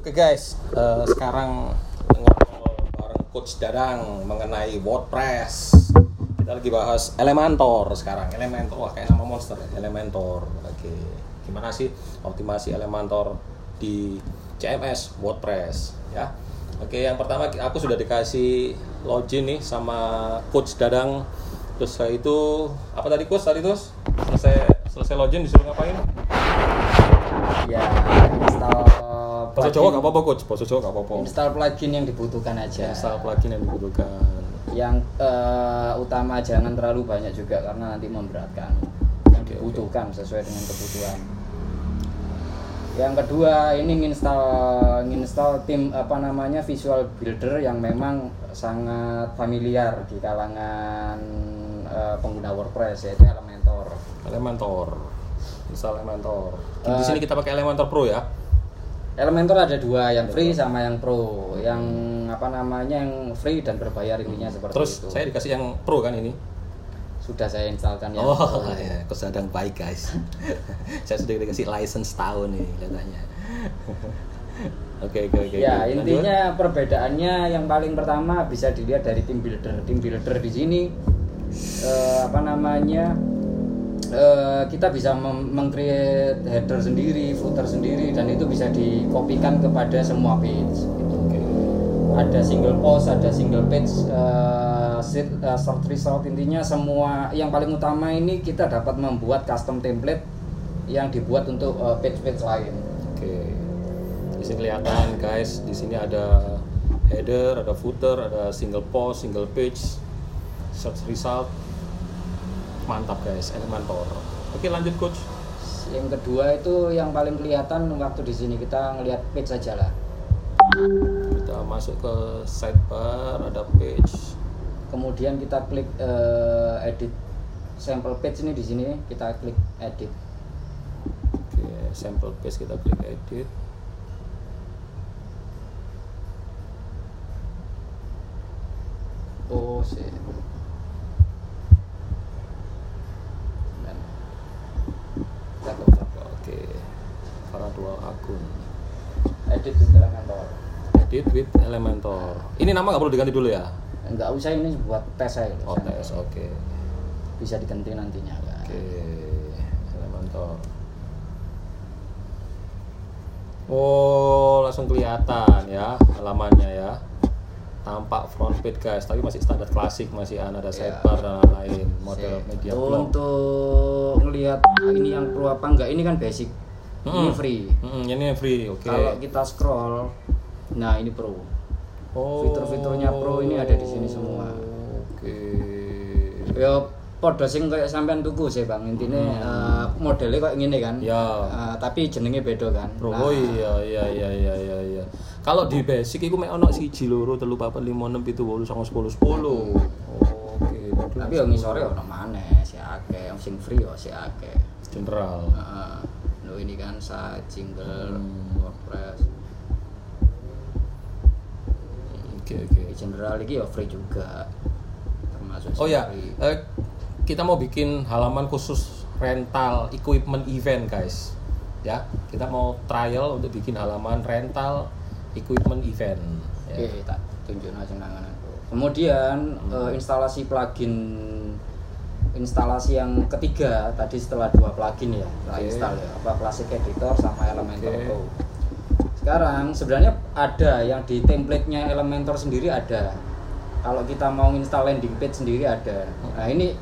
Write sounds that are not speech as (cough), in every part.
Oke guys, eh, sekarang ngobrol bareng Coach Dadang mengenai WordPress. Kita lagi bahas Elementor sekarang. Elementor, wah kayak nama monster ya. Elementor. Oke, gimana sih optimasi Elementor di CMS WordPress ya? Oke, yang pertama aku sudah dikasih login nih sama Coach Dadang. Terus setelah itu apa tadi Coach tadi terus selesai selesai login disuruh ngapain? ya install Bahasa Jawa nggak apa-apa Coach, bahasa Jawa nggak apa-apa. install plugin yang dibutuhkan aja. Install plugin yang dibutuhkan. Yang eh, utama jangan terlalu banyak juga karena nanti memberatkan. Yang Oke, dibutuhkan sesuai dengan kebutuhan. Yang kedua ini nginstal nginstal tim apa namanya visual builder yang memang sangat familiar di kalangan eh, pengguna WordPress yaitu Elementor. Elementor. Install Elementor. Di Eh, sini kita pakai Elementor Pro ya Elementor ada dua, yang free sama yang pro. Yang apa namanya yang free dan berbayar intinya seperti terus itu. saya dikasih yang Pro kan ini Sudah saya instalkan yang oh pro. ya kesadang baik guys (laughs) saya sudah dikasih license tahun nih katanya (laughs) oke oke oke Ya Lanjut. intinya perbedaannya yang paling pertama bisa dilihat dari tim builder. Tim builder di sini eh, apa namanya eh, kita bisa meng-create header sendiri, footer sendiri dan itu bisa dikopikan kepada semua page. Gitu. Ada single post, ada single page, uh, set- uh, search result intinya semua yang paling utama ini kita dapat membuat custom template yang dibuat untuk uh, page-page lain. oke di sini kelihatan guys di sini ada header ada footer ada single post single page search result mantap guys Elementor oke lanjut coach Yang kedua itu yang paling kelihatan waktu di sini kita ngelihat page saja lah. kita masuk ke sidebar ada page Kemudian kita klik uh, edit sampel page ini di sini kita klik edit. oke sample page kita klik edit Oh, sih. Dan satu oke para dua akun edit di Elementor. Edit with Elementor ini nama nggak perlu diganti dulu ya Enggak usah ini buat tes saya. oh tes oke Bisa diganti nantinya kan. oke Elementor oh langsung kelihatan ya halamannya ya tampak front page guys tapi masih standar klasik masih ada Iya. sidebar dan lain-lain model Sip. media blog Untuk ngelihat ini yang pro apa enggak ini kan basic. Ini Hmm. free. Hmm, ini free oke Kalau kita scroll, nah ini pro. oh fitur-fiturnya pro ini ada di sini semua. oke Ya podo sing kayak sampean tuku sih Bang. Intinya eh, modelnya kayak gini kan. Hmm. Ya. Eh, tapi jenenge beda kan. Bro, Nah, oh iya iya iya iya iya iya. Kalau di basic iku mek ono siji loro telu papat lima enam pitu wolu songo sepuluh sepuluh. Oke. tapi yang ngisore ono maneh si akeh, yang sing free yo si akeh. general. Heeh. Lo ini kan site single Hmm. WordPress. Oke oke. Di general iki ya free juga. Termasuk Oh ya, eh, kita mau bikin halaman khusus rental equipment event guys. Ya, kita mau trial untuk bikin halaman rental equipment event. Oke, Ya. tak tunjuk aja nanganan. Kemudian Hmm. eh, instalasi plugin instalasi yang ketiga tadi setelah dua plugin ya, Oke. install ya, apa Classic Editor sama Elementor. Pro. Sekarang sebenarnya ada yang di template-nya Elementor sendiri ada. Kalau kita mau install landing page sendiri ada. Nah, ini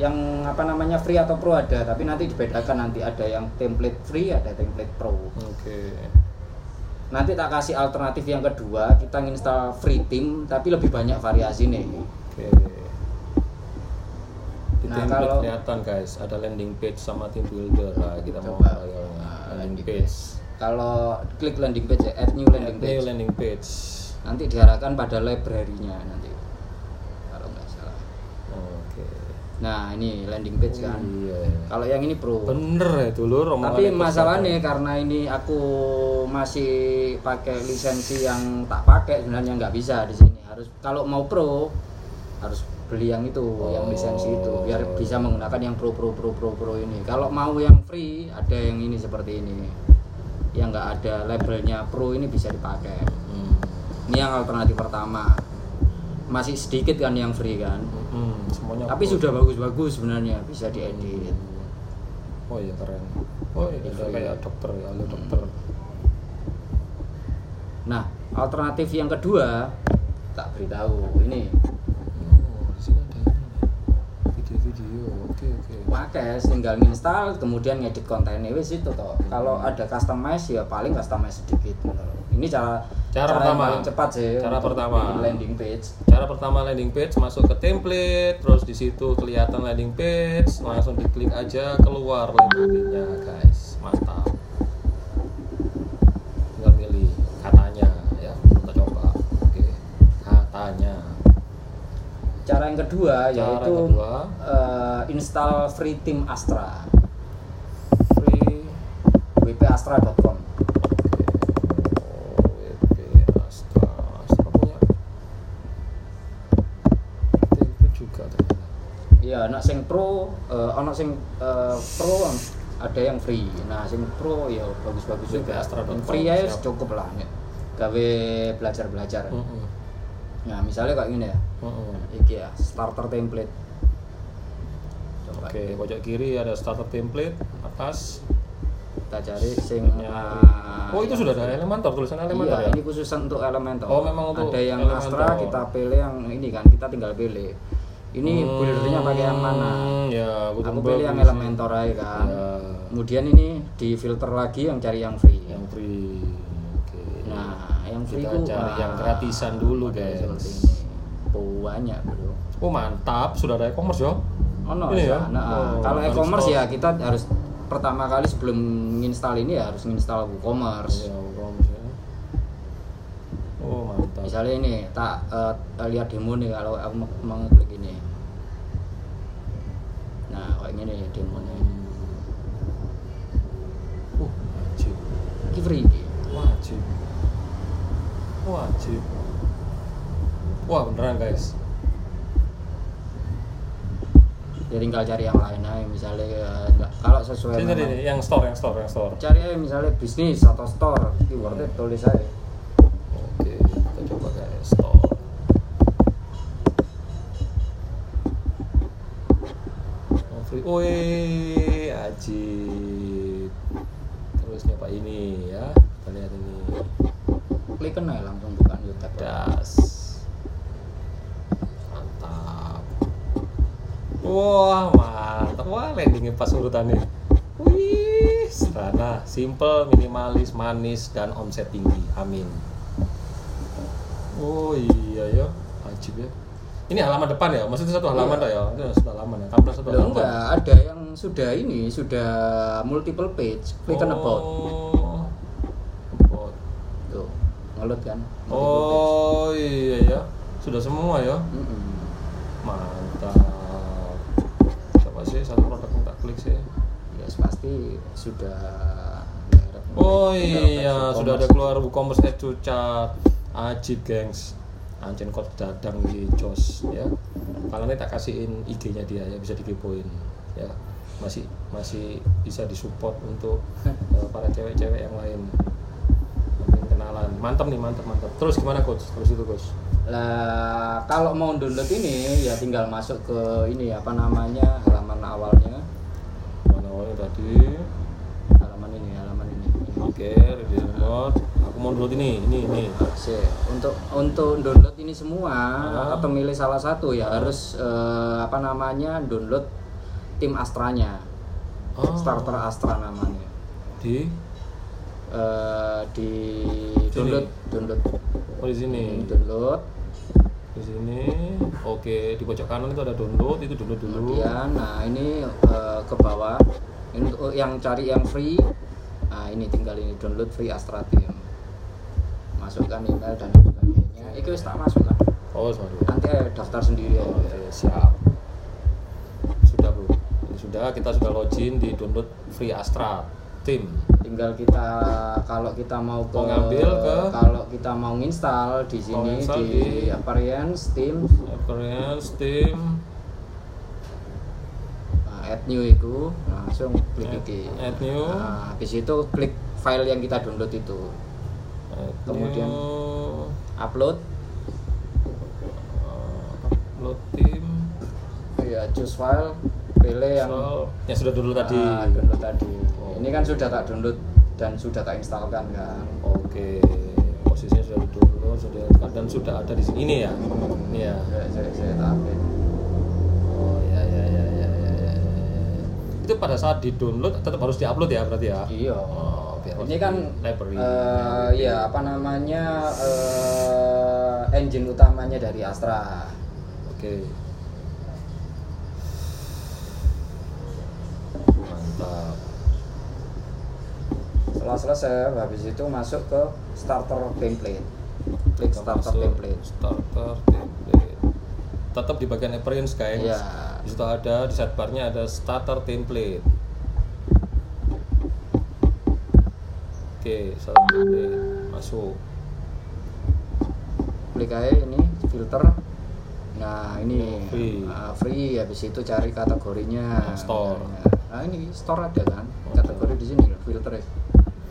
yang apa namanya free atau pro ada, tapi nanti dibedakan nanti ada yang template free, ada template pro. Oke. Nanti tak kasih alternatif yang kedua, kita install free theme tapi lebih banyak variasi nih. Oke. Di Nah, template kalau- kelihatan guys, ada landing page sama team builder. Nah, kita mau Coba. trialnya. Nah, landing landing page. Kalau klik landing page ya, add new landing Add new page. landing page. Nanti diarahkan pada library-nya nanti. Kalau nggak salah. Oke. Nah, ini landing page kan. Iya. Kalau yang ini pro. Bener ya dulu Tapi masalahnya karena ini aku masih pakai lisensi yang tak pakai sebenarnya nggak bisa di sini. Harus kalau mau pro harus beli yang itu, yang lisensi itu biar bisa menggunakan yang pro pro pro pro pro ini. Kalau mau yang free ada yang ini seperti ini. Yang nggak ada labelnya pro ini bisa dipakai Hmm. ini yang alternatif pertama masih sedikit kan yang free kan Hmm, semuanya tapi pro. sudah bagus-bagus sebenarnya bisa diedit Oh iya keren. Oh iya ada kayak dokter ya, halo dokter. nah alternatif yang kedua tak beritahu ini Oh, di sini ada ini. Video-video. Oke, oke. pakai tinggal install kemudian ngedit kontennya wis itu toh kalau ada customize ya paling customize sedikit ini cara Cara yang pertama. paling cepat sih Cara pertama. landing page Cara pertama landing page masuk ke template, terus di situ kelihatan landing page, langsung diklik aja keluar landingnya guys. Cara yang kedua Cara yaitu kedua. eh, install free team Astra Free wpastra.com Oh, WP Astra. Astra punya template juga ternyata. Iya, nak sing pro, eh ono sing eh, pro ada yang free. Nah, sing pro ya bagus-bagus juga. Yang free ya cukup lah. Gawe belajar-belajar. Mm-mm. Nah, misalnya kayak gini ya. Iki ya, starter template. Coba Oke, pojok kiri ada starter template, atas. kita cari sing ah, Oh, itu sudah ada. Elementor, tulisan Elementor iya, ya? ini khusus untuk Elementor. Oh, memang untuk Ada yang Elementor. Astra kita pilih yang ini kan, kita tinggal pilih. Ini Hmm, buildernya pakai yang mana? Ya, Aku pilih yang. Elementor aja kan. Ya, Kemudian ini di filter lagi yang cari yang free. yang free. Kita ku, cari yang gratisan dulu, guys. Banyak, Bro. Oh, mantap, sudah ada e-commerce yo. Oh, no, Ini ya? Nah, Oh, kalau e-commerce ya kita harus pertama kali sebelum install ini ya harus install WooCommerce. Ya, e-commerce ya. Oh, mantap. Misalnya ini tak eh, lihat demo nih kalau aku mau- klik ini. Nah, kayak gini demonya. Uh, wajib. Ini free. Wajib. Wajib. Wah, beneran guys. Ya tinggal cari yang lain aja misalnya eh, nggak- kalau sesuai Sini, memang- yang store, yang store, yang store. cari aja misalnya bisnis atau store keywordnya tulis aja Oke, kita coba guys, store. Oh. Wih, ajib. Terus nyoba ini ya. Kita lihat ini. Klik aja langsung bukan YouTube Das. Mantap. Wah, mantap. Wah, landingnya pas urutannya. Wih, sederhana, simple, minimalis, manis, dan omset tinggi. Amin. Oh iya ya, ajib ya. Ini halaman depan ya? Maksudnya satu halaman Iya. ya? Itu satu halaman ya? Tampilan satu Loh, halaman. enggak ada yang sudah ini sudah multiple page about Oh. About. tuh ngelut kan. Oh iya ya, sudah semua ya. Mm-mm. Mantap. Coba sih satu produk yang tak klik sih. ya pasti sudah Oh iya, sudah ada keluar WooCommerce Add to. Ajib, gengs. Ancen kok dadang di Jos ya. Kalian ini tak kasihin IG-nya dia ya bisa dikepoin ya. Masih masih bisa disupport untuk (laughs) eh, para cewek-cewek yang lain. Kenalan. Mantap nih, mantap, mantap. Terus gimana coach? Terus itu coach. lah kalau mau download ini ya tinggal masuk ke ini apa namanya halaman awalnya Mana awalnya tadi? halaman ini halaman ini, ini. Oke, ready remote. Aku mau download ini, ini, ini. Untuk untuk download ini semua Ah. atau milih salah satu ya harus eh, apa namanya download tim Astranya Oh, starter Astra namanya di Eh, di download download oh di sini. download Di sini. Oke, di pojok kanan itu ada download, itu download dulu. kemudian nah ini eh, ke bawah ini untuk yang cari yang free nah ini tinggal ini download free Astra Team masukkan email dan sebagainya itu tak masukkan Oh, sorry. nanti eh, daftar sendiri ya. Oke, siap. Sudah, Bro. Ini sudah kita sudah login di download free Astra Team. Tinggal kita kalau kita mau ke Mau ngambil ke- kalau kita mau install di sini install di, di- appearance Steam. Appearance Team nah, add new itu nah, langsung klik Add- iki. add new. nah, habis itu klik file yang kita download itu. Kemudian- New, upload. Uh, upload tim ya choose file pilih yang soal yang sudah dulu tadi. Ah, download tadi. Oh. Ini kan sudah tak download dan sudah tak instalkan kan? Oke posisinya sudah di download sudah dan sudah ada di sini ini ya? Ini ya saya saya, saya update oh ya ya ya ya ya, ya, ya. itu pada saat di download tetap harus diupload ya berarti ya? Iya. Oh, ini kan di library. eh, ya apa namanya eh, engine utamanya dari Astra. Oke. mantap setelah selesai habis itu masuk ke starter template klik Kita starter masuk template starter template tetap di bagian appearance guys. Iya. di situ ada di sidebarnya ada starter template oke starter template masuk. Klik aja ini filter. Nah ini. Free. ah, free. Habis itu cari kategorinya. Store. nah ini store ada kan? Kategori di sini filter ya.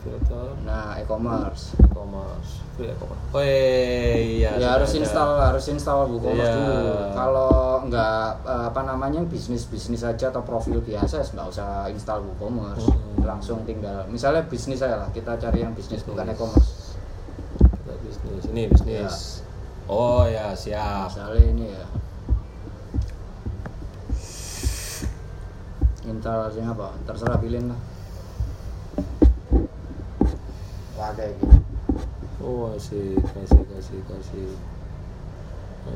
Filter nah e-commerce. E-commerce. Free e-commerce. Oh iya ya sudah harus ada. install harus install WooCommerce Iya. dulu. Kalau nggak eh, apa namanya bisnis bisnis saja atau profil biasa ya nggak usah install WooCommerce Hmm. langsung tinggal misalnya bisnis saya lah kita cari yang bisnis bukan e-commerce. Kita bisnis. Ini bisnis. Oh ya siap. Misalnya ini ya. Install apa? Terserah pilihin lah kayak gini oh asik asik asik asik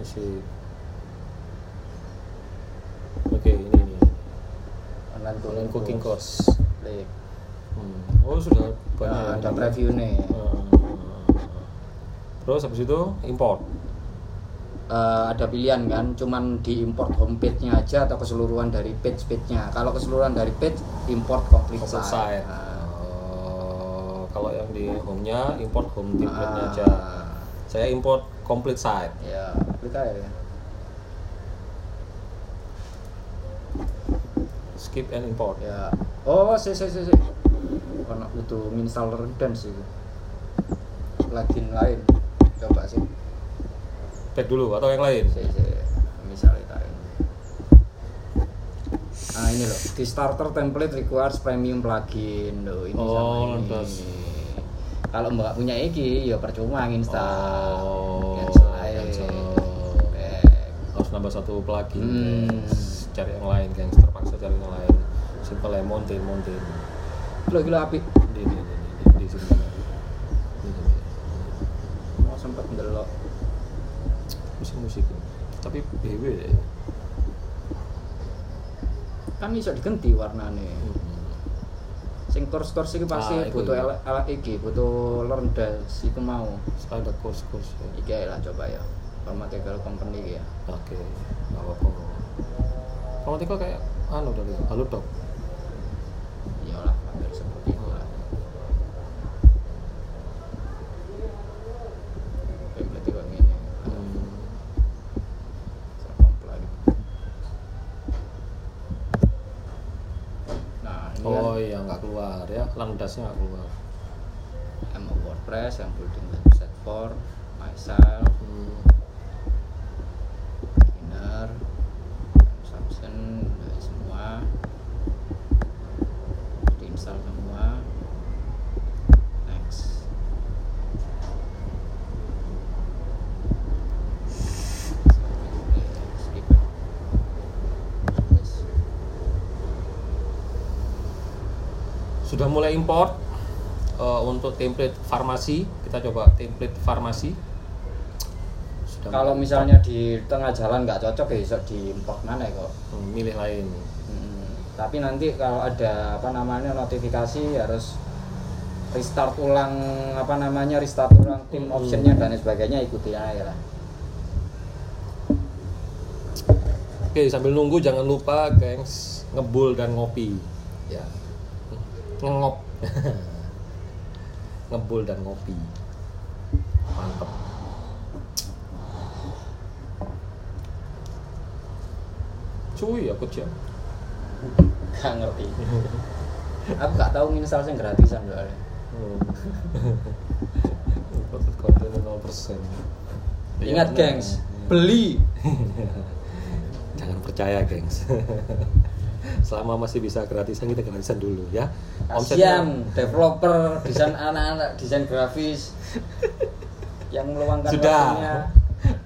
asik oke ini ini. Online online cooking course. klik Hmm. oh sudah banyak nah, ada ini. preview nih. Hmm. terus habis itu import? Eh, ada pilihan kan cuman di import homepage-nya aja atau keseluruhan dari page-page-nya? Kalau keseluruhan dari page import complete, complete site, site Nah, Oh, kalau yang di home-nya import home template-nya ah, aja. Saya import complete site. Ya klik aja ya. Skip and import. Ya. Oh si si si si. Karena butuh installer dance itu? Plugin lain. Coba sih. Back dulu atau yang lain? Si si. Misalnya ini loh di starter template requires premium plugin loh ini Oh, sama ini kalau mbak punya iki ya percuma install Oh, cancel aja cancel. Harus nambah satu plugin Hmm. guys. cari yang lain guys terpaksa cari yang lain simple ya mountain mountain Gila gila api. di di di di, di sini Di. Mau sempat ndelok. musik musik tapi BW ya Kan iso diganti warnane. Hmm. Sing course-course iki pasti Ah, butuh elek iki, butuh learn dash iku mau. ada course ya. Iki lah coba ya. Pharmaceutical company iki ya. oke nggak apa-apa kalau tiga kayak anu dari halo dok Iyalah, hampir seperti itu lah. Template kok ngene. hmm. Terkomplain. Nah, ini oh kan iya nggak keluar ya langdasnya nggak keluar. Emang WordPress yang building website for myself hmm. beginner consumption dari semua diinstal semua next skip Yes. Sudah mulai import eh, untuk template farmasi kita coba template farmasi sudah kalau mulai misalnya di tengah jalan nggak cocok ya bisa diimport mana ya kok import. Hmm, milih lain Hmm, tapi nanti kalau ada apa namanya notifikasi harus restart ulang apa namanya restart ulang tim Hmm. optionnya dan sebagainya ikuti aja lah. oke sambil nunggu jangan lupa gengs ngebul dan ngopi ya ngengop (laughs) ngebul dan ngopi mantep cuy aku jam Gak ngerti. Aku gak tahu install yang gratisan soalnya. Imported konten 0%. Ingat Iya, gengs, beli. (laughs) Jangan percaya, gengs. (laughs) Selama masih bisa gratisan kita gratisan dulu ya. Kasian developer, desain anak-anak, desain grafis yang meluangkan sudah. waktunya.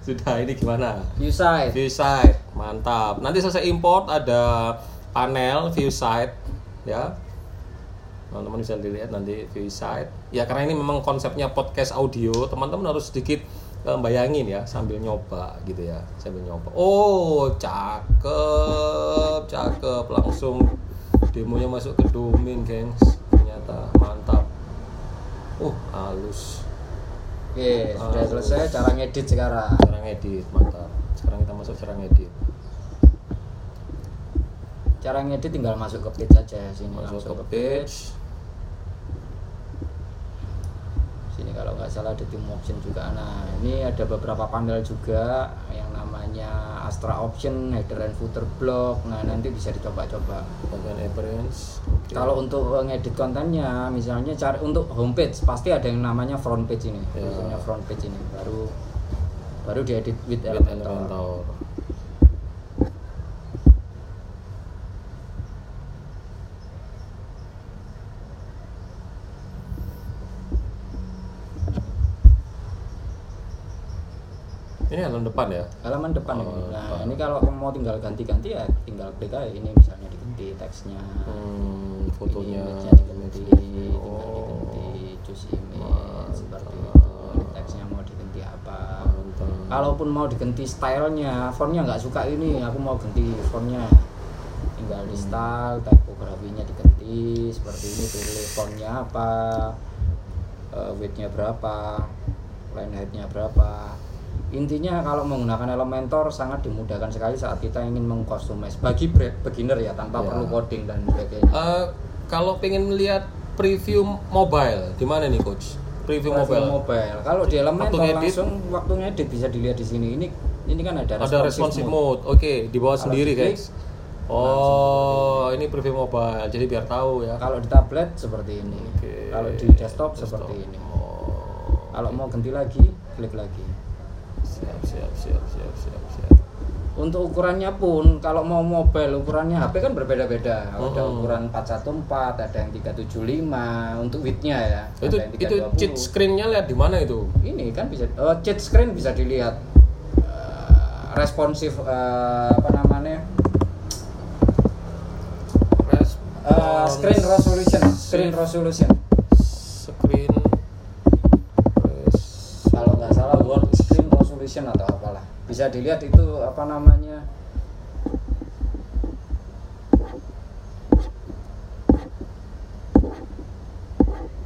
Sudah ini gimana? View site. View site, mantap. Nanti selesai import ada panel view site ya. Teman-teman bisa dilihat nanti view site. Ya karena ini memang konsepnya podcast audio, teman-teman harus sedikit bayangin ya sambil nyoba gitu ya, sambil nyoba. Oh, cakep, cakep. Langsung demonya masuk ke domain, gengs. Ternyata mantap. Uh, halus. Oke, sudah selesai cara ngedit sekarang. Cara ngedit, mantap. Sekarang kita masuk cara ngedit. Cara ngedit tinggal masuk ke page aja sini Masuk langsung ke ke page. page. Sini kalau nggak salah ada tim option juga. Nah, ini ada beberapa panel juga yang namanya Astra Option, header and footer block. Nah, nanti bisa dicoba-coba. bagian appearance Oke. Kalau untuk ngedit kontennya, misalnya cari untuk homepage pasti ada yang namanya front page ini, biasanya front page ini baru baru diedit with With Elementor. Elementor. Ini halaman depan ya? Halaman depan Oh, ini. Nah, depan. ini kalau mau tinggal ganti-ganti ya tinggal klik aja ini misalnya diganti teksnya. Hmm, fotonya. Image-nya diganti, tinggal Oh. diganti, choose image Mantap. seperti itu. Teksnya mau diganti apa? Mantap. Kalaupun mau diganti stylenya, fontnya nggak suka ini, aku mau ganti fontnya. Tinggal di style, typografinya diganti seperti ini, pilih fontnya apa, eh, widthnya berapa, line heightnya berapa. Intinya kalau menggunakan Elementor sangat dimudahkan sekali saat kita ingin mengcustomize bagi beginner ya tanpa Ya. perlu coding dan sebagainya. Eh, kalau pengen melihat preview mobile, di mana nih coach? Preview, Preview mobile. mobile. Kalau di Elementor Waktu ngedit? langsung waktu ngedit bisa dilihat di sini. Ini ini kan ada Ada responsive mode. Oke, di bawah Kalau sendiri guys. Oh, ini preview mobile. Jadi biar tahu ya. Kalau di tablet seperti ini. Oke. Kalau di desktop, seperti ini. Oh. Kalau mau ganti lagi, klik lagi. Siap, siap, siap, siap, siap, siap. Untuk ukurannya pun kalau mau mobile ukurannya HP kan berbeda-beda. Ada Hmm. ukuran 414, ada yang 375 untuk widthnya ya. Itu ada yang itu 320. cheat screen-nya lihat di mana itu? Ini kan bisa oh, cheat screen bisa dilihat eh, responsif eh, apa namanya? Eh, screen resolution, screen resolution. Screen res- kalau nggak salah word resolution atau apalah. Bisa dilihat itu apa namanya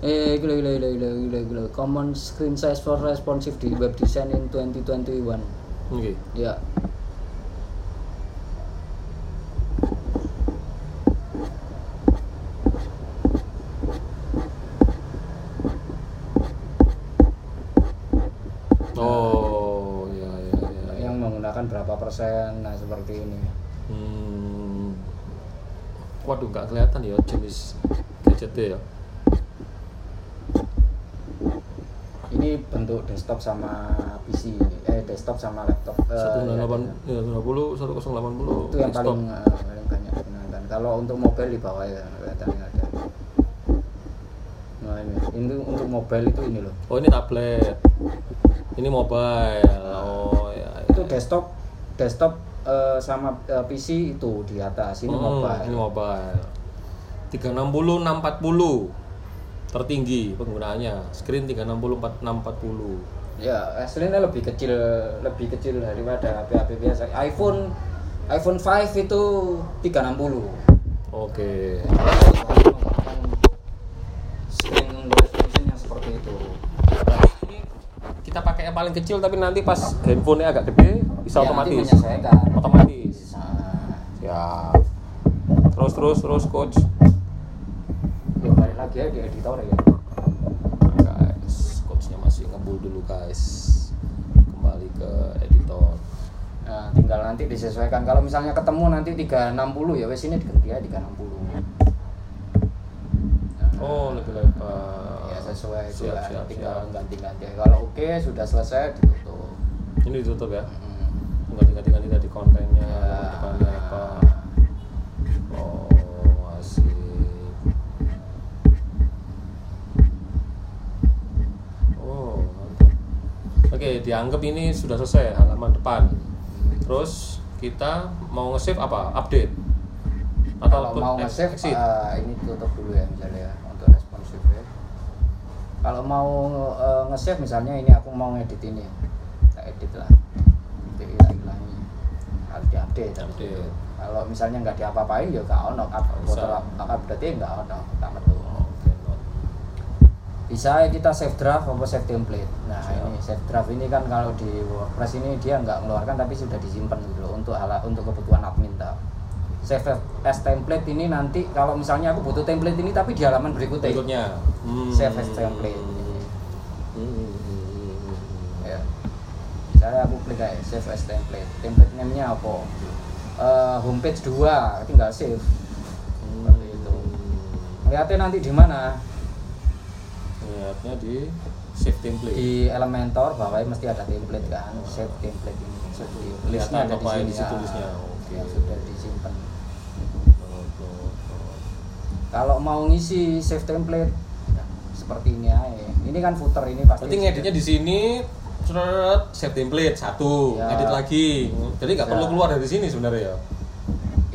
eh gila gila gila gila gila gila. Common screen size for responsive di web design in 2021 Oke. ya. Oh, ya ya ya. ya. yang menggunakan persen nah seperti ini Hmm. Waduh, nggak kelihatan ya jenis gadgetnya ya. ini bentuk desktop sama PC eh desktop sama laptop Eh, Satu ya, puluh, satu delapan puluh. itu yang paling eh, paling banyak digunakan kalau untuk mobile di bawah ya kelihatannya ada nah ini ini untuk mobile itu ini loh Oh ini tablet. Ini mobile. Oh ya. ya. itu desktop desktop eh, sama eh, PC itu di atas ini Hmm, mobile Ini mobile. 360 640 tertinggi penggunaannya. Screen 360 4 640. ya aslinya lebih kecil lebih kecil daripada HP HP biasa iPhone iPhone 5 itu 360 Oke. menggunakan paling kecil tapi nanti pas handphonenya agak gede bisa Ya, otomatis. Otomatis. nah, Ya. Terus terus terus coach. ya balik lagi ya di editor ya Guys, coachnya masih ngebul dulu guys. Kembali ke editor. Nah, tinggal nanti disesuaikan. Kalau misalnya ketemu nanti 360 ya wes ini diganti ya 360. Nah, Oh, lebih lebar. ya sesuai itu siap, kan. siap, tinggal ganti-ganti kalau oke sudah selesai ditutup Ini ditutup ya. Mm. Tinggal ganti-ganti tadi kontennya, Ya. depannya apa. Oh, asik. Oh, mantap. Oke, dianggap ini sudah selesai halaman depan. Terus kita mau nge-save apa? Update? kalau put mau nge-save ah, ini tutup dulu ya misalnya ya ya kalau mau eh, nge-save misalnya ini aku mau ngedit ini. Kita edit lah. Itu hilang-hilangnya harus diupdate Update. itu. kalau misalnya nggak diapa-apain ya nggak ono. Nggak foto update nggak ono. Tak metu. Not. bisa kita save draft atau save template. Nah Siap. ini save draft ini kan kalau di WordPress ini dia nggak mengeluarkan tapi sudah disimpan gitu loh untuk hal untuk kebutuhan admin tau save as template ini nanti kalau misalnya aku butuh template ini tapi di halaman berikutnya Berikutnya. Hmm. Save as template. Hmm, hmm, hmm, ya misalnya aku klik kayak save as template template name nya apa Eh, homepage 2 tinggal save hmm. Seperti itu. lihatnya nanti di mana Lihatnya di save template. di Elementor bawahnya mesti ada template kan save template ini itu. listnya ada di sini di situ ya. listnya? Oke. yang sudah disimpan. Kalau mau ngisi save template ya, seperti ini aja ini kan footer ini pasti Berarti ngeditnya di sini seret save template satu, Ya. edit lagi. Jadi nggak Ya. perlu keluar dari sini sebenarnya ya.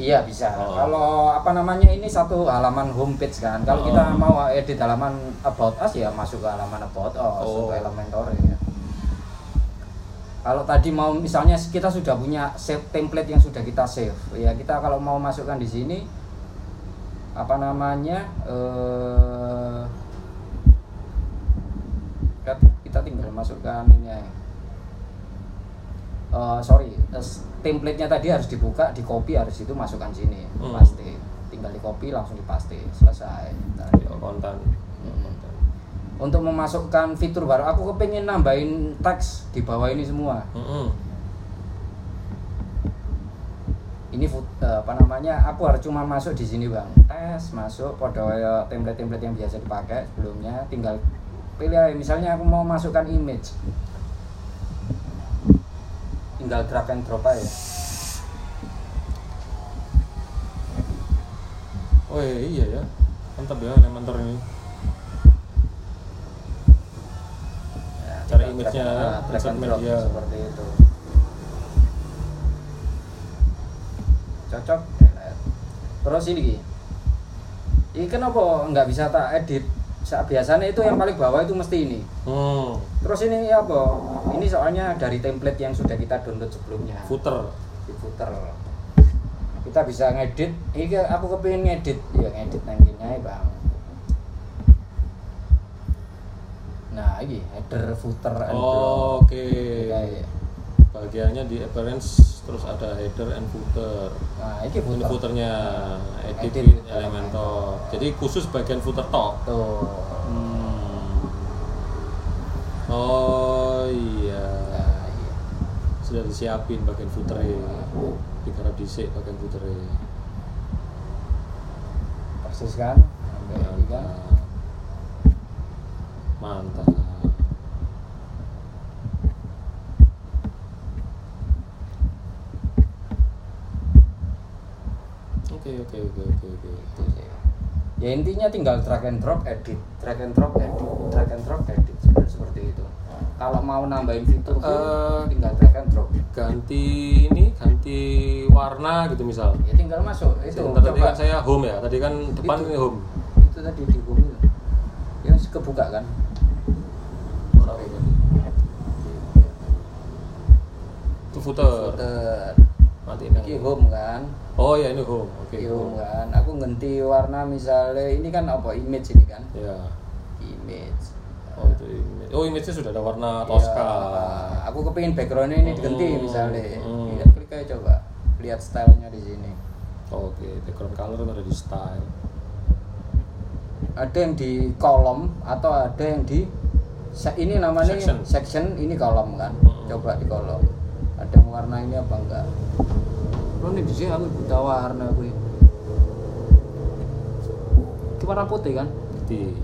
Iya bisa. Oh. Kalau apa namanya ini satu halaman homepage kan. Kalau Oh. kita mau edit halaman about us ya masuk ke halaman about us Oh. untuk Elementor ya. Kalau tadi mau misalnya kita sudah punya save template yang sudah kita save, ya kita kalau mau masukkan di sini apa namanya eh kita- kita tinggal masukkan ini ya. Eh, sorry, eh, template-nya tadi harus dibuka, di copy harus itu masukkan sini, Hmm. pasti. Tinggal di copy langsung dipaste, selesai. Nah, Ya, konten. Hmm. Untuk memasukkan fitur baru, aku kepengen nambahin teks di bawah ini semua. Mm-mm. Ini fut- eh, apa namanya? Aku harus cuma masuk di sini bang. Tes masuk, pada eh, template-template yang biasa dipakai sebelumnya. Tinggal pilih aja. Misalnya aku mau masukkan image, tinggal drag and drop aja. Oh iya, iya ya, mantap ya Elementor ini. Ya, Cari tinggal image-nya, drag- ah, drag and drop media. seperti itu. Cocok. Terus ini, ini kenapa nggak bisa tak edit? Sa- Biasanya itu yang paling bawah itu mesti ini. Hmm. Terus ini apa? Ini soalnya dari template yang sudah kita download sebelumnya. Footer. Di footer. Kita bisa ngedit. Ini aku kepingin ngedit, ya ngedit nanti aja bang. Nah ini header, footer, and block. Oke. Kayak- Bagiannya di appearance terus ada header and footer. Nah ini Ini footer. footernya edit, Edit with with Elementor. Jadi khusus bagian footer tok. Tuh. Hmm. Oh iya. Nah, iya. Sudah disiapin bagian footernya. Digarap dhisik bagian footernya. Persis kan? Ini kan. Mantap. Mantap. Oke oke oke oke oke. Itu sih. Ya intinya tinggal drag and drop edit, drag and drop edit, drag and drop edit seperti seperti itu. Kalau mau nambahin fitur Eh, tinggal drag and drop. Ganti ini ganti warna gitu misal. Ya tinggal masuk itu. Sebentar, tadi kan saya home ya. Tadi kan depan Itu. ini home. itu tadi di bumi itu. Ya kebuka kan? Itu footer. Footer. Matiin yang Iki home kan? Oh ya ini home. Oke. Iki home. home kan. Aku ganti warna misalnya ini kan apa image ini kan? Ya. Image. Oh itu image. Oh image-nya sudah ada warna Tosca. Ya, aku kepingin backgroundnya ini diganti Hmm, misalnya. hmm. Lihat klik aja coba. Lihat stylenya di sini. Oke, background color ada di style. Ada yang di kolom atau ada yang di ini namanya Section. section ini kolom kan. Hmm. Coba di kolom. Ada yang warna ini apa enggak? Nih di sini aku buta warna gue. Itu warna putih kan? ganti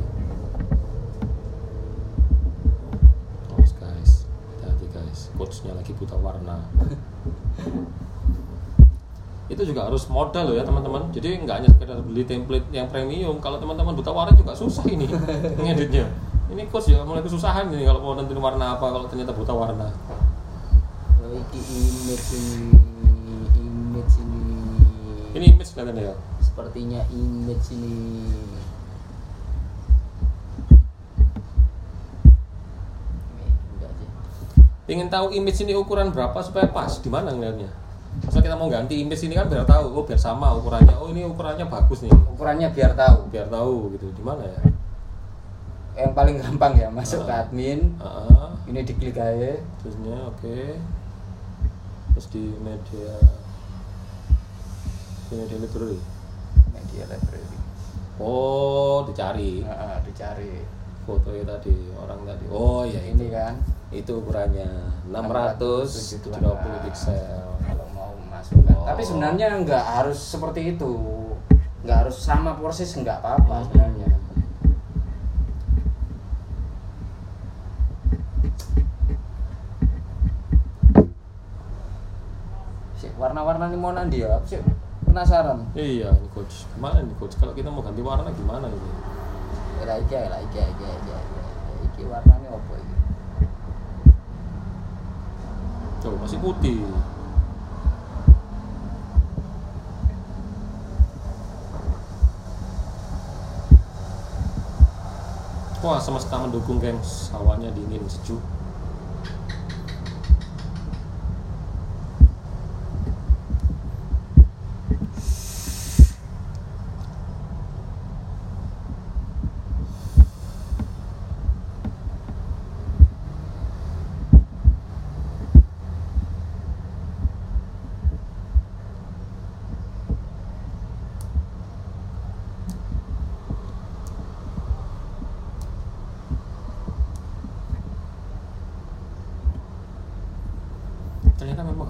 awas guys. Hati guys. Coachnya lagi buta warna. (laughs) Itu juga harus modal loh ya teman-teman. Jadi nggak hanya sekedar beli template yang premium. Kalau teman-teman buta warna juga susah ini (laughs) ngeditnya. Ini coach ya mulai kesusahan ini kalau mau nentuin warna apa kalau ternyata buta warna. Iki image ini image ini. Ini image kelihatannya ya? Sepertinya image ini. Ingin tahu image ini ukuran berapa supaya pas? Di mana ngeliatnya? Misal kita mau ganti image ini kan biar tahu oh biar sama ukurannya. Oh ini ukurannya bagus nih. Ukurannya biar tahu. Biar tahu gitu. Di mana ya? Yang paling gampang ya masuk ke Ah. admin. Ah, ini diklik aja. Terusnya oke. Terus di media. di media library media library oh dicari. Ah, ah, dicari. Fotonya tadi orang tadi. Oh ya ini ini kan? Itu ukurannya. 670 pixel. kalau mau masukkan. Oh. tapi sebenarnya nggak harus seperti itu. Nggak harus sama persis nggak apa-apa Hmm. sebenarnya. Warna-warna ini mau nanti ya sih penasaran? Iya ini coach. Gimana nih coach? Kalau kita mau ganti warna gimana ini? Lah iki lah iki iki iki iki warnanya apa iki coba masih putih. Wah semesta mendukung gengs. Hawanya dingin sejuk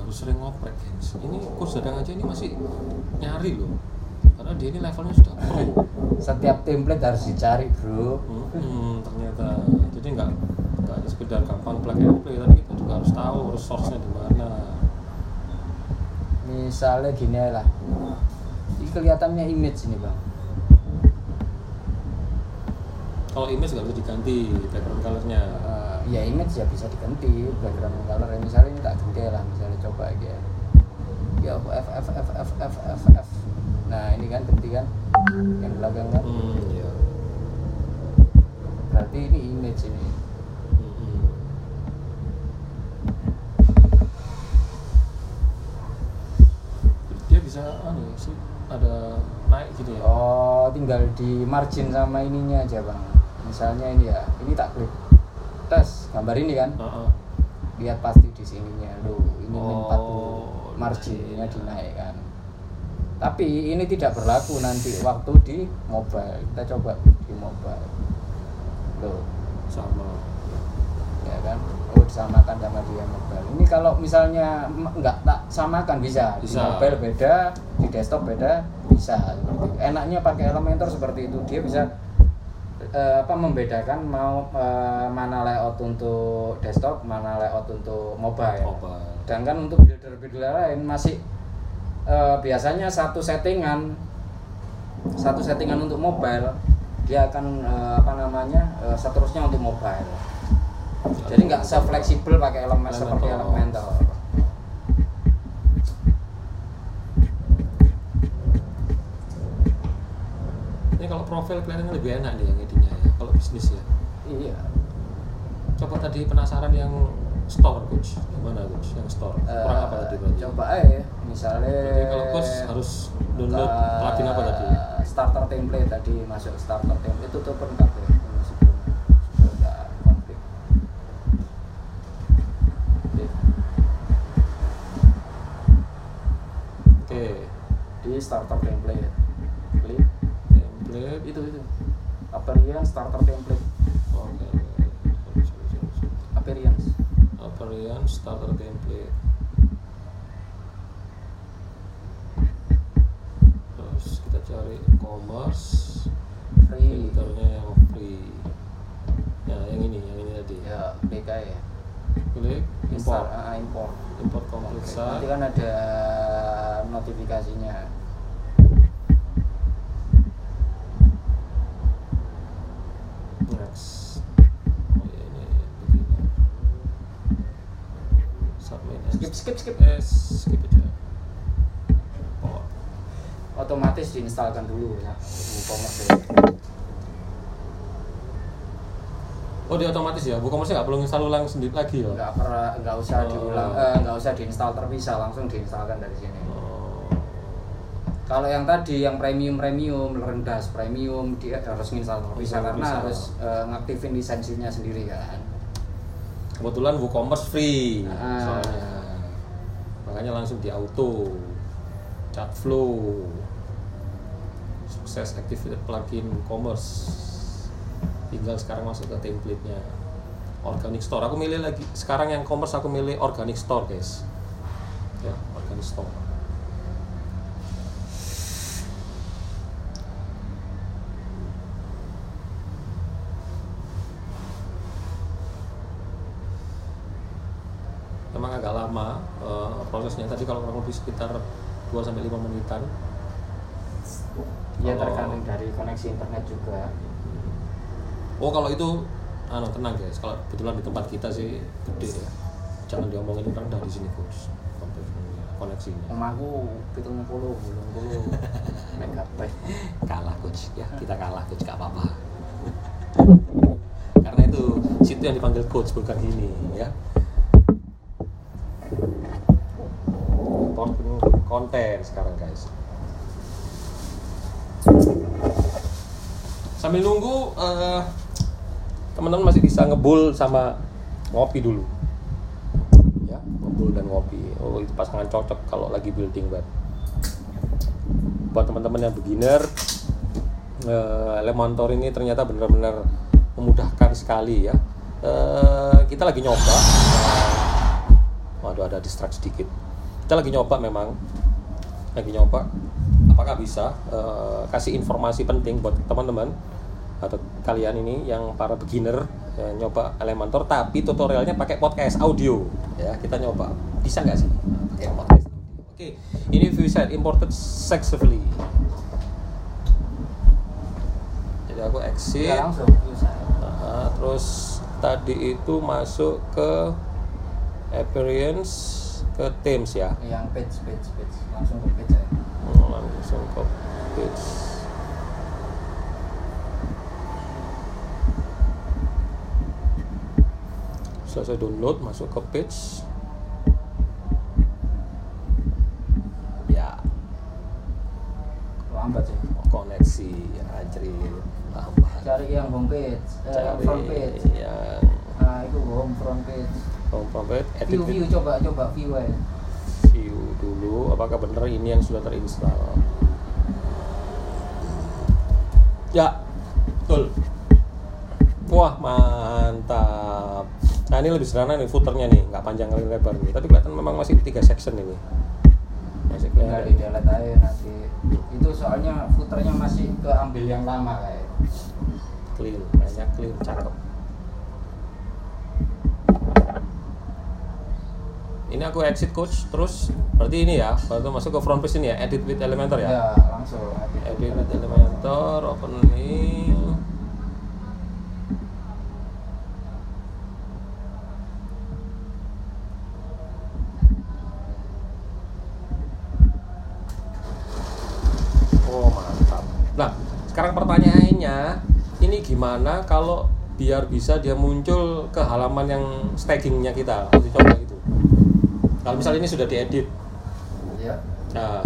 harus sering ngoprek gengs ini coach dadang aja ini masih nyari loh. Karena dia ini levelnya sudah pro. Setiap template harus dicari bro. Hmm, ternyata. Jadi nggak nggak hanya sekedar gampang plug and play. Tapi kita juga harus tahu resource-nya di mana. Misalnya gini lah. Ini kelihatannya image ini bang. Kalau image nggak bisa diganti background color-nya. Eh, ya image ya bisa diganti background color misalnya ini tak ganti lah misalnya coba aja. Ya apa, f f f f f f f. Nah ini kan ganti kan? Yang belakang kan? Hmm, iya. berarti ini image ini. Hmm. dia bisa anu sih ada naik gitu ya? Oh tinggal di margin sama ininya aja bang. Misalnya ini ya ini tak klik. Tes gambar ini kan? Heeh. lihat pasti di sininya lo ini min Oh, 40 marginnya iya. dinaikkan. Tapi ini tidak berlaku nanti waktu di mobile. Kita coba di mobile. Loh. Sama. Ya kan? Oh disamakan sama dia mobile. Ini kalau misalnya nggak tak samakan bisa. di Bisa. mobile beda di desktop beda bisa. Enaknya pakai Elementor seperti itu. Dia bisa eh, apa membedakan mau eh, mana layout untuk desktop mana layout untuk mobile. Mobile sedangkan untuk builder-builder lain masih eh, biasanya satu settingan satu settingan untuk mobile dia akan eh, apa namanya eh, seterusnya untuk mobile. Jadi nggak se-fleksibel pakai elemen seperti. Elementor ini kalau profil kelihatannya lebih enak nih yang edinya ya kalau bisnis ya. Iya. Coba tadi penasaran yang store coach. Gimana coach? Yang store. Eh, kurang apa tadi berarti? coba aja misalnya Berarti kalau coach harus download plugin apa tadi? starter template tadi masuk starter template. Itu tuh lengkap ya Oke. di starter template klik. Template. Itu itu. Appearance starter template? Oke. Sorry, starter template. Terus kita cari commerce free. filternya yang free. Nah yang ini yang ini tadi. Ya BK ya klik import? Import. Import komplit okay. nanti kan ada notifikasinya. Skip, skip, eh skip aja oh Otomatis diinstalkan dulu ya. WooCommerce ya. oh dia otomatis ya WooCommerce nggak perlu install ulang sendiri lagi ya Nggak pernah, nggak usah Oh. diulang, eh, nggak usah diinstal terpisah, langsung diinstalkan dari sini. oh. Kalau yang tadi yang premium premium rendah premium dia harus install terpisah karena terpisah. harus eh, ngaktifin lisensinya sendiri kan. kebetulan WooCommerce free Ah. soalnya makanya langsung di auto chat flow sukses activated plugin WooCommerce tinggal sekarang masuk ke template-nya. Organic store aku milih lagi. Sekarang yang commerce aku milih organic store guys. Ya organic store memang agak lama eh, prosesnya tadi kalau kurang lebih sekitar 2 sampai 5 menitan Ya Kalau- tergantung dari koneksi internet juga. Oh kalau itu anu tenang guys, kalau kebetulan di tempat kita sih gede ya. Jangan diomongin rendah di sini coach. Koneksinya. Omahku pitung puluh, belum puluh (laughs) megabyte. Kalah coach ya, kita kalah coach gak apa-apa. (laughs) Karena itu situ yang dipanggil coach bukan ini ya. Import konten sekarang guys. Sambil nunggu eh, teman-teman masih bisa ngebul sama ngopi dulu. Ya, ngebul dan ngopi. Oh, itu pasangan cocok kalau lagi building web. Buat teman-teman yang beginner, eh, Elementor ini ternyata benar-benar memudahkan sekali ya. Eh, kita lagi nyoba. Waduh, ada distract sedikit. Kita lagi nyoba memang, lagi nyoba. Apakah bisa eh, kasih informasi penting buat teman-teman atau kalian ini yang para beginner ya, nyoba Elementor tapi tutorialnya pakai podcast audio. Ya kita nyoba. Bisa nggak sih? Pakai podcast oke ini view site imported successfully. Jadi aku exit. Ya. Nah, terus tadi itu masuk ke appearance ke Teams ya Yang page page page langsung ke page ya. Hmm, langsung ke page selesai download masuk ke page ya Lambat sih. koneksi anjir lambat Cari yang home page, eh, Cari front page. yang Nah itu home front page. Page edit View view coba coba view aja. view dulu apakah benar ini yang sudah terinstall? Ya betul. Wah mantap. Nah ini lebih sederhana nih footernya nih nggak panjang kali lebar nih. Tapi kelihatan memang masih tiga section ini. Masih Tinggal kelihatan. di delete aja nanti. Itu soalnya footernya masih keambil yang lama kayak. clean banyak clean cakep ini aku exit coach terus berarti ini ya baru masuk ke front page ini ya edit with Elementor ya, Ya langsung. edit. With Elementor open link. Oh mantap. Nah sekarang pertanyaannya ini gimana kalau biar bisa dia muncul ke halaman yang stackingnya kita? Coba gitu kalau misalnya ini sudah diedit Ya. Nah,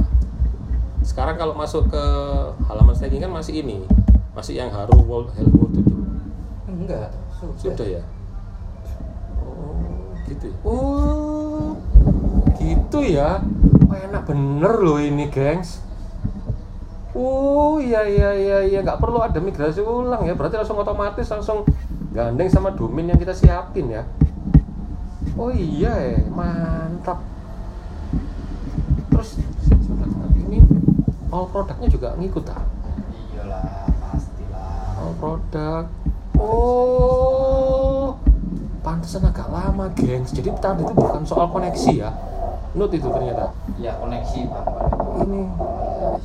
sekarang kalau masuk ke halaman staging kan masih ini, masih yang haru world hello world itu. Enggak, sudah. Sudah ya? Oh, gitu ya? Oh, gitu ya? Wah, enak bener loh ini, gengs. Oh, iya iya iya iya, nggak perlu ada migrasi ulang ya. Berarti langsung otomatis langsung gandeng sama domain yang kita siapin ya. Oh iya, ya. mantap. Terus ini all produknya juga ngikut ah? Iyalah, pastilah. All produk. Oh, pantesan agak lama gengs jadi tadi itu bukan soal koneksi ya Note itu ternyata ya koneksi bang ini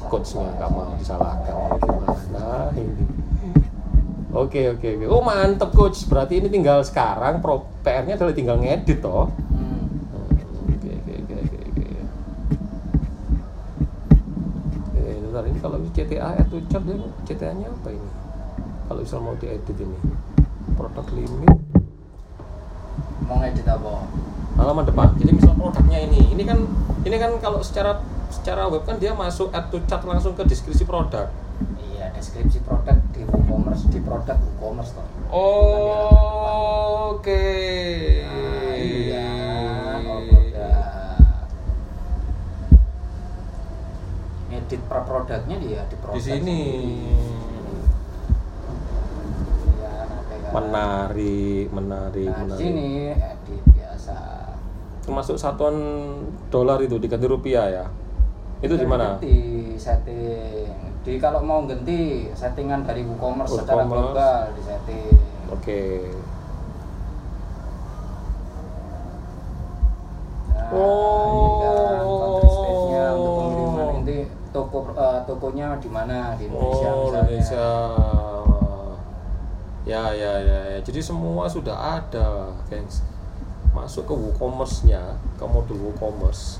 coachnya nggak mau disalahkan gimana ini oke oke oke. Oh mantep coach. Berarti ini tinggal sekarang pro PR-nya adalah tinggal ngedit toh? Oke oke oke oke oke eh bentar ini kalau CTA atau chart dia CTA nya apa ini? Kalau misal mau diedit ini. Produk limit mau ngedit apa? Halaman depan. Jadi misal produknya ini. Ini kan ini kan kalau secara secara web kan dia masuk add to chart langsung ke deskripsi produk deskripsi produk di WooCommerce di produk WooCommerce toh. Oh, oke. Nah, iya oh, ngedit per produknya dia di produk di sini. Iya, nah, kayak- menarik menarik Nah, di menarik sini edit biasa. termasuk satuan dolar itu diganti rupiah ya? Itu di mana? Ganti setting. Di kalau mau ganti settingan dari WooCommerce secara WooCommerce. global di setting. oke Nah, Oh. ini kan untuk pengiriman nanti toko eh, tokonya di mana di Indonesia oh misalnya. Indonesia ya ya ya ya jadi semua sudah ada gengs masuk ke WooCommerce-nya ke modul WooCommerce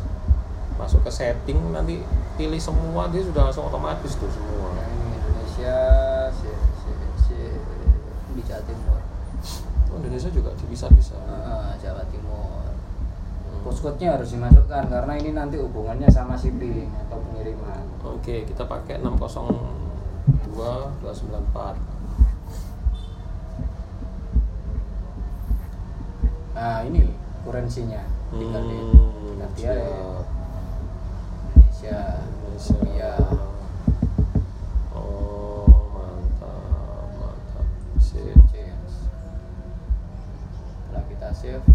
masuk ke setting nanti pilih semua dia sudah langsung otomatis tuh semua Indonesia si, si, si, di Jawa Timur. oh, Indonesia juga bisa-bisa Ah, Jawa Timur. Postcode-nya harus dimasukkan karena ini nanti hubungannya sama shipping atau pengiriman. Oke, kita pakai 602 294. Nah, ini kurensinya. Tinggal di Hmm, diganti aja. siap. Indonesia, Indonesia. Rupiah. Oh, mantap, mantap. Sip. change. Setelah kita save,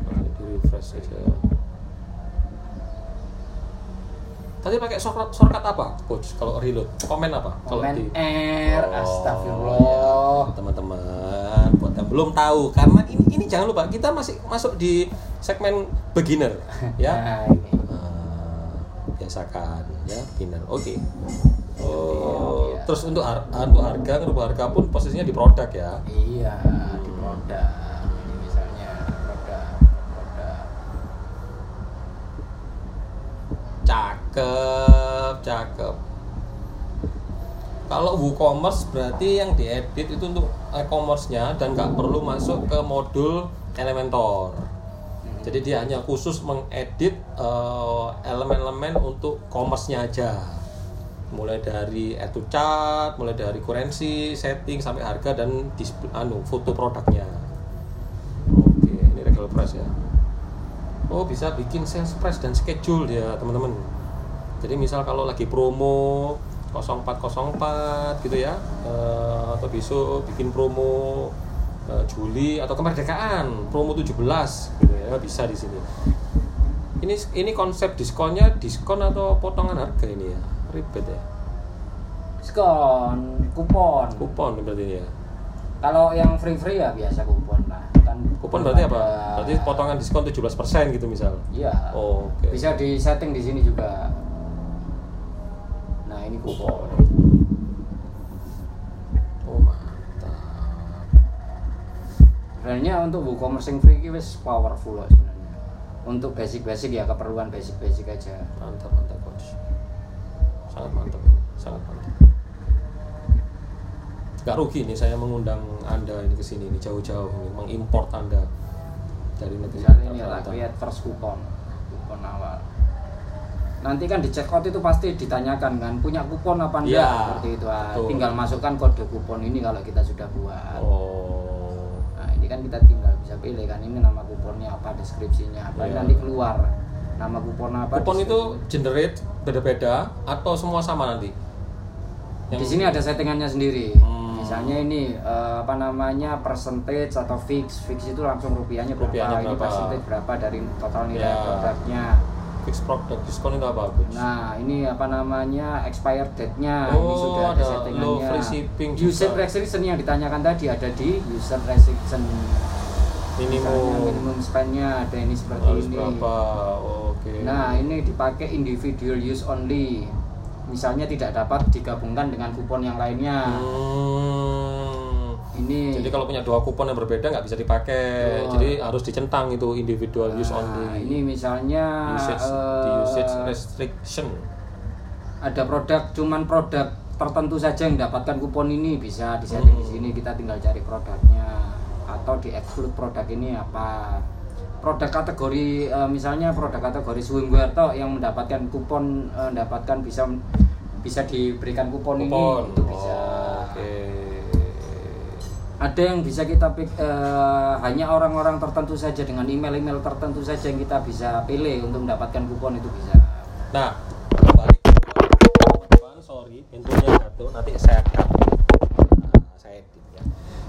Nah, di refresh aja. Tadi pakai shortcut, shortcut apa, coach? Kalau reload, komen apa? Kalau komen di- R, Oh, astagfirullah. ya, teman-teman buat yang belum tahu karena ini ini jangan lupa kita masih masuk di segmen beginner (laughs) ya Nah, ini. Ah, biasakan ya beginner oke oh Iya. terus untuk har- untuk harga ngerubah harga pun posisinya di produk ya Iya, cakep cakep kalau WooCommerce berarti yang diedit itu untuk e-commerce-nya dan nggak perlu masuk ke modul Elementor. Jadi dia hanya khusus mengedit eh, elemen-elemen untuk commerce-nya aja. Mulai dari add to chart, mulai dari currency, setting sampai harga dan display anu foto produknya. Oke, ini regular price ya. Oh, bisa bikin sales price dan schedule ya, teman-teman. Jadi misal kalau lagi promo 0404 gitu ya eh, atau besok bikin promo eh, Juli atau kemerdekaan promo 17 gitu ya bisa di sini ini ini konsep diskonnya diskon atau potongan harga ini ya ribet ya Diskon, kupon. kupon berarti ini ya Kalau yang free-free ya biasa kupon lah. Kan kupon berarti apa berarti potongan diskon 17% gitu misal Iya. Oh, oke. Bisa di setting di sini juga. Ini kupon. oh mantap Sebenarnya untuk WooCommerce yang free ini wis powerful loh sebenarnya. Untuk basic-basic ya keperluan basic-basic aja. mantap mantap coach sangat mantap sangat mantap nggak rugi nih saya mengundang anda ini ke sini ini jauh-jauh ini mengimport anda dari negeri ini lah create first kupon. Kupon awal. Nanti kan di checkout itu pasti ditanyakan kan punya kupon apa enggak Iya, seperti itu. Ah. Tinggal masukkan kode kupon ini kalau kita sudah buat. oh Nah, ini kan kita tinggal bisa pilih kan ini nama kuponnya apa, deskripsinya apa. Iya. Nanti keluar nama kupon apa. kupon itu generate beda-beda atau semua sama nanti di sini ada settingannya sendiri. Hmm. Misalnya ini eh, apa namanya percentage atau fix, fix itu langsung rupiahnya berapa, Rupiahnya ini berapa. percentage berapa dari total nilai Ya. produknya. Fix product diskon itu apa Coach? Nah, ini apa namanya expired date-nya ini Oh, sudah ada ada settingannya. low free shipping User restriction yang ditanyakan tadi ada di user restriction. Misalnya minimum minimum spend-nya ada ini seperti harus ini. berapa oke Nah, ini dipakai individual use only. Misalnya tidak dapat digabungkan dengan kupon yang lainnya. Hmm. Ini Jadi kalau punya dua kupon yang berbeda nggak bisa dipakai. Oh. Jadi harus dicentang itu individual use Nah, only. ini misalnya usage, eh, di usage restriction. ada produk cuman produk tertentu saja yang dapatkan kupon ini bisa disetting di Hmm. sini kita tinggal cari produknya atau di exclude produk ini apa produk kategori eh, misalnya produk kategori swimwear toh yang mendapatkan kupon eh, mendapatkan bisa bisa diberikan kupon, ini Kupon. itu bisa Oke. Ada yang bisa kita eh, hanya orang-orang tertentu saja dengan email-email tertentu saja yang kita bisa pilih untuk mendapatkan kupon itu bisa Nah, balik ke teman-teman, sorry, pintunya jatuh. Nanti saya cut. Nah, saya edit ya.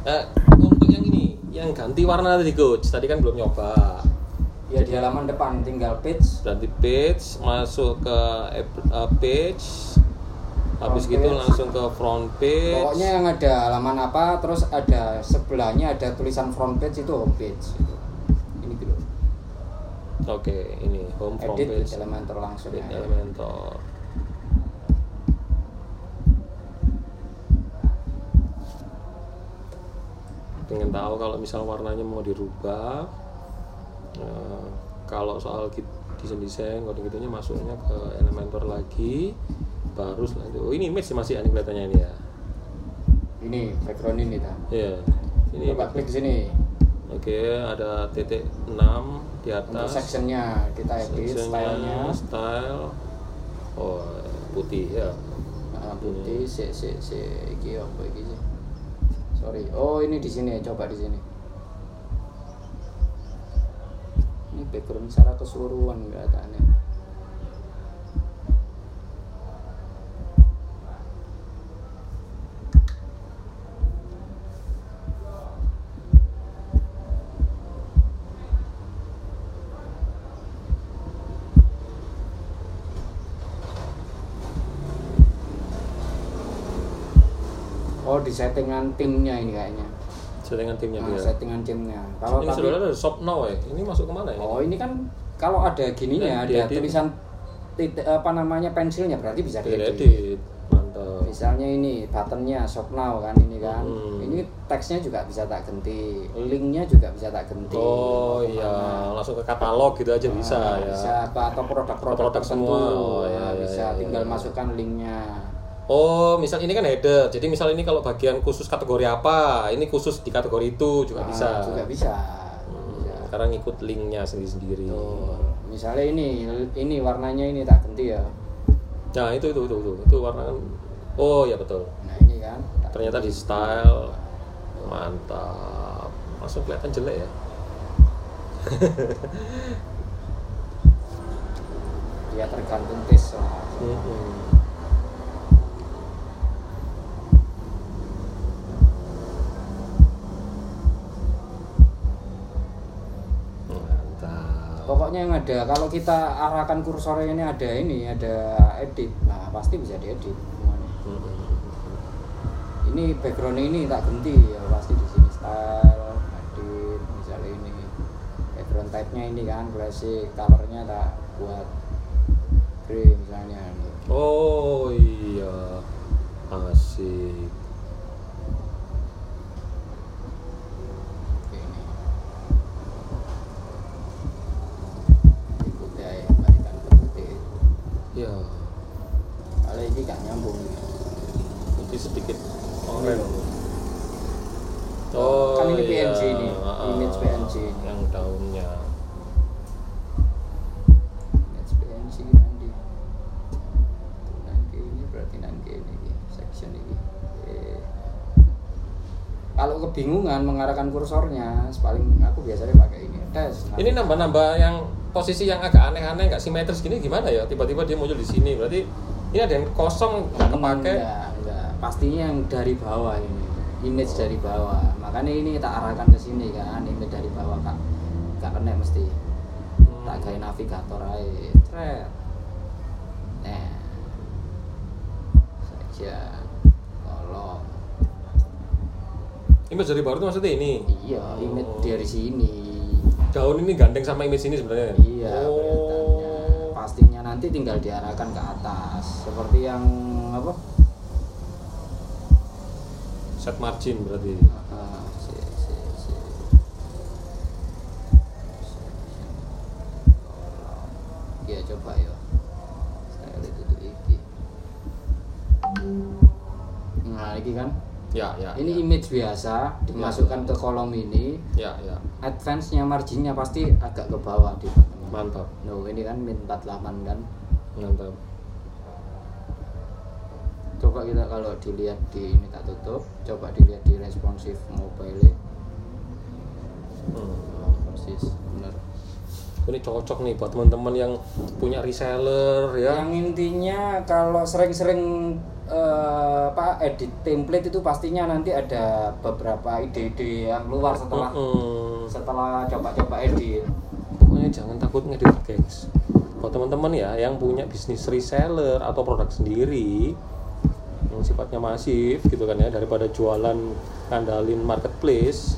Eh, untuk yang ini, yang ganti warna tadi coach, tadi kan belum nyoba. ya di halaman depan tinggal page Ganti page, masuk ke eh, page, habis Front gitu page. langsung ke front page. Pokoknya yang ada halaman apa, terus ada sebelahnya ada tulisan front page itu home page. Gitu. Ini dulu. Oke, ini home front Edit page. Elementor langsung. Edit ya. Elementor. Pengen tahu kalau misal warnanya mau dirubah. eh, kalau soal desain desain kode gitunya masuknya ke Elementor lagi baru selanjutnya oh ini image sih masih aneh kelihatannya ini ya Ini background ini ta. Iya. ini Coba klik sini. oke ada titik 6 di Untuk atas sectionnya kita edit stylenya. style oh putih ya Nah, putih, si si si iki apa iki sih? Sorry. Oh, ini di sini, coba di sini. Ini background secara keseluruhan enggak aneh. Di settingan timnya ini kayaknya. settingan timnya Nah, dia settingan timnya. Kalau ini tapi sudah ada shop now ya ini masuk ke mana ya Oh, ini kan kalau ada gininya, Nah, ada diedit. tulisan titik apa namanya pensilnya berarti bisa diedit. edit mantap Misalnya ini buttonnya shop now kan ini kan. Hmm. Ini teksnya juga bisa tak ganti, linknya juga bisa tak ganti. oh iya langsung ke katalog gitu aja bisa Nah, ya Bisa apa atau produk-produk Produk tertentu. semua. Oh, iya, Nah, iya, bisa iya, tinggal iya. masukkan linknya. Oh misal ini kan header jadi misal ini kalau bagian khusus kategori apa ini khusus di kategori itu juga Nah, bisa Juga bisa. Hmm, Bisa. karena ngikut linknya sendiri-sendiri Tuh. Misalnya ini, ini warnanya ini tak ganti ya. nah itu itu itu itu, itu warna kan oh ya betul Nah ini kan. ternyata di style mantap langsung kelihatan jelek ya (laughs) Ya tergantung tes lah. Mm-mm. Mantap. Pokoknya yang ada kalau kita arahkan kursornya ini ada ini ada edit. Nah, pasti bisa diedit semuanya. Ini background ini tak ganti ya pasti di sini style, edit, misalnya ini background type-nya ini kan classic, colornya tak buat grey misalnya. Oh iya, asik. Oke, ini. Ikut ya, balikan ke putih. Ya, Kalau ini gak nyambung. nanti sedikit oren. Kan ini iya. PNG ini, Ah, image PNG. Yang daunnya. Let's PNG nanti. Nanti ini berarti nanti ini section ini. Kalau kebingungan mengarahkan kursornya, paling aku biasanya pakai ini. Tes. Ini nambah-nambah yang posisi yang agak aneh-aneh, nggak simetris gini gimana ya? Tiba-tiba dia muncul di sini. Berarti ini ada yang kosong nggak kepake. Enggak, enggak. Pastinya yang dari bawah ini. Image dari bawah. Makanya ini tak arahkan ke sini kan, image dari bawah kak. Gak kena mesti. Hmm. Tak kayak navigator aja. Thread. Nah. Saja. Kolom. Image dari baru itu maksudnya ini. Iya, Oh. image dari sini. Daun ini gandeng sama image ini sebenarnya. Iya, Oh. kelihatannya. Pastinya nanti tinggal diarahkan ke atas. Seperti yang apa? Set margin berarti. Ah, si, si, si. Kolom. Iya, coba ya. Saya lihat itu iki. Nah, ini kan Ya, ya. ini ya. image biasa dimasukkan ke kolom ini Ya, ya. advance-nya marginnya pasti agak ke bawah di Mantap. No, ini kan min 48 kan. Mantap. Coba kita kalau dilihat di ini tak tutup, coba dilihat di responsive mobile. Hmm. Oh, persis, bener. Ini cocok nih buat teman-teman yang punya reseller ya. Yang intinya kalau sering-sering eh, apa edit template itu pastinya nanti ada beberapa ide-ide yang keluar setelah Mm-mm. setelah coba-coba edit. Pokoknya jangan takut ngedit gengs. Buat teman-teman ya yang punya bisnis reseller atau produk sendiri yang sifatnya masif gitu kan ya daripada jualan ngandalin marketplace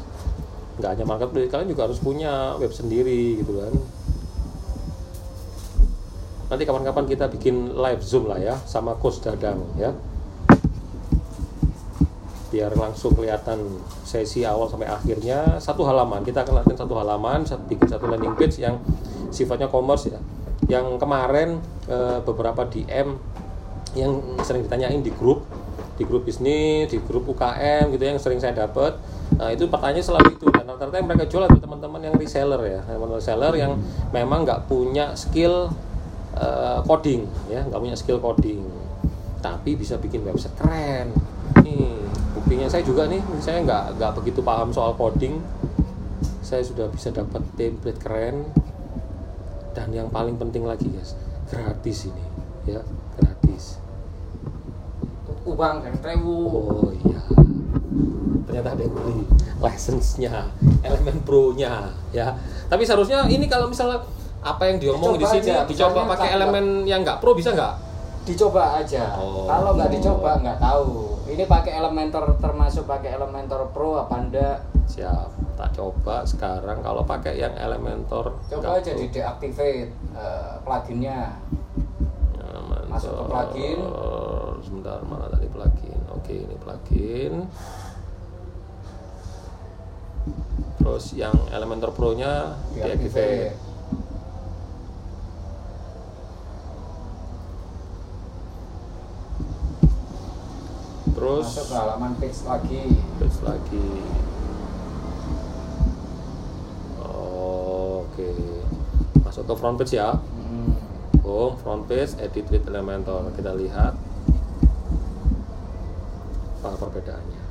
nggak hanya marketplace kalian juga harus punya web sendiri gitu kan nanti kapan-kapan kita bikin live zoom lah ya sama coach dadang ya. Biar langsung kelihatan sesi awal sampai akhirnya. Satu halaman kita akan latihan satu halaman satu bikin satu landing page yang sifatnya commerce ya. Yang kemarin eh, beberapa DM yang sering ditanyain di grup di grup bisnis di grup UKM gitu yang sering saya dapat nah itu pertanyaan selalu itu. Dan rata-rata yang mereka jual adalah teman-teman yang reseller ya teman-teman reseller yang memang nggak punya skill eh, coding ya nggak punya skill coding. Tapi bisa bikin website keren. Nih buktinya saya juga nih saya nggak nggak begitu paham soal coding. Saya sudah bisa dapat template keren. Dan yang paling penting lagi guys gratis ini ya gratis. Uang dan rewu. oh iya. Ternyata ada yang beli license-nya elemen pro-nya ya. Tapi seharusnya ini kalau misalnya apa yang diomong di sini aja, dicoba pakai elemen yang nggak pro bisa nggak Dicoba aja. Oh. Kalau nggak dicoba nggak tahu. Ini pakai Elementor termasuk pakai Elementor Pro apa enggak? siap tak coba sekarang kalau pakai yang elementor Coba aja pro. di deactivate eh, pluginnya. Masuk ke plugin. Sebentar, mana tadi plugin? Oke, ini plugin. Terus yang Elementor Pro-nya deactivate. Deactivate. Terus Masuk ke halaman page lagi. page lagi. Oh, Oke. Masuk ke front page ya. Hmm. Home, front page, edit with Elementor. Kita lihat apa perbedaannya.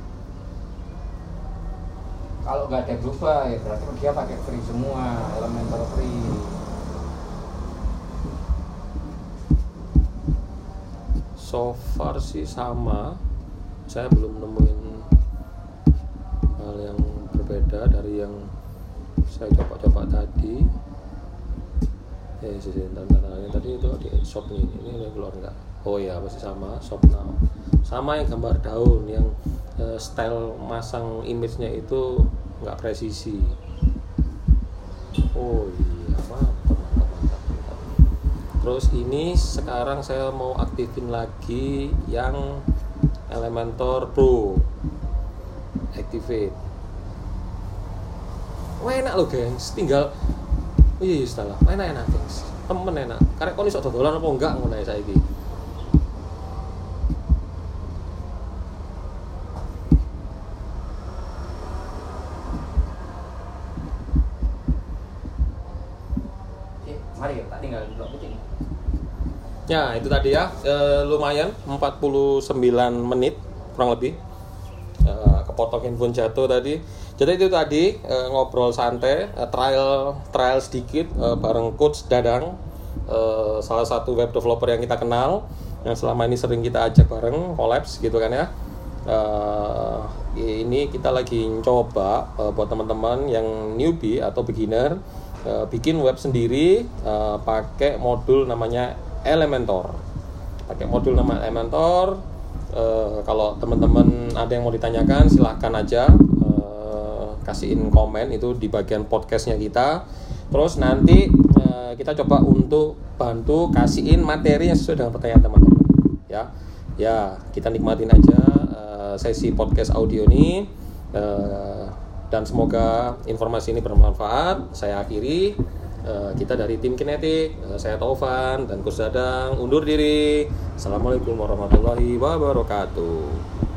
Kalau nggak ada berubah ya berarti dia pakai free semua, Elementor free. So far sih sama. Saya belum nemuin hal yang berbeda dari yang saya coba-coba tadi. Eh, bentar. Yang tadi itu di shop ini, ini udah keluar nggak? Oh iya, masih sama, shop now. Sama yang gambar daun, yang eh, style masang image-nya itu nggak presisi. Oh iya, mantap, mantap, mantap, mantap. Terus ini sekarang saya mau aktifin lagi yang Elementor Pro. Activate. Wah enak loh gengs, tinggal Iya, salah. Enak enak gengs. Temen enak. Karena kau iso dodolan apa enggak ngono ae saiki. Oke, mari ya, tak tinggal blok meeting. Ya, itu tadi ya. Eh, lumayan 49 menit kurang lebih. Eh, kepotong handphone jatuh tadi. Jadi itu tadi eh, ngobrol santai, eh, trial trial sedikit eh, bareng coach Dadang. eh, salah satu web developer yang kita kenal yang selama ini sering kita ajak bareng collabs gitu kan ya. Eh, ini kita lagi coba eh, buat teman-teman yang newbie atau beginner eh, bikin web sendiri eh, pakai modul namanya Elementor. Pakai modul nama Elementor. eh, kalau teman-teman ada yang mau ditanyakan silahkan aja eh, kasihin komen itu di bagian podcastnya kita. Terus nanti eh, kita coba untuk bantu kasihin materi yang sesuai dengan pertanyaan teman-teman. Ya, ya kita nikmatin aja eh, sesi podcast audio ini. Eh, dan semoga informasi ini bermanfaat. Saya akhiri eh, kita dari tim Kinetik, eh, saya Taufan dan Gus Dadang undur diri. Assalamualaikum warahmatullahi wabarakatuh.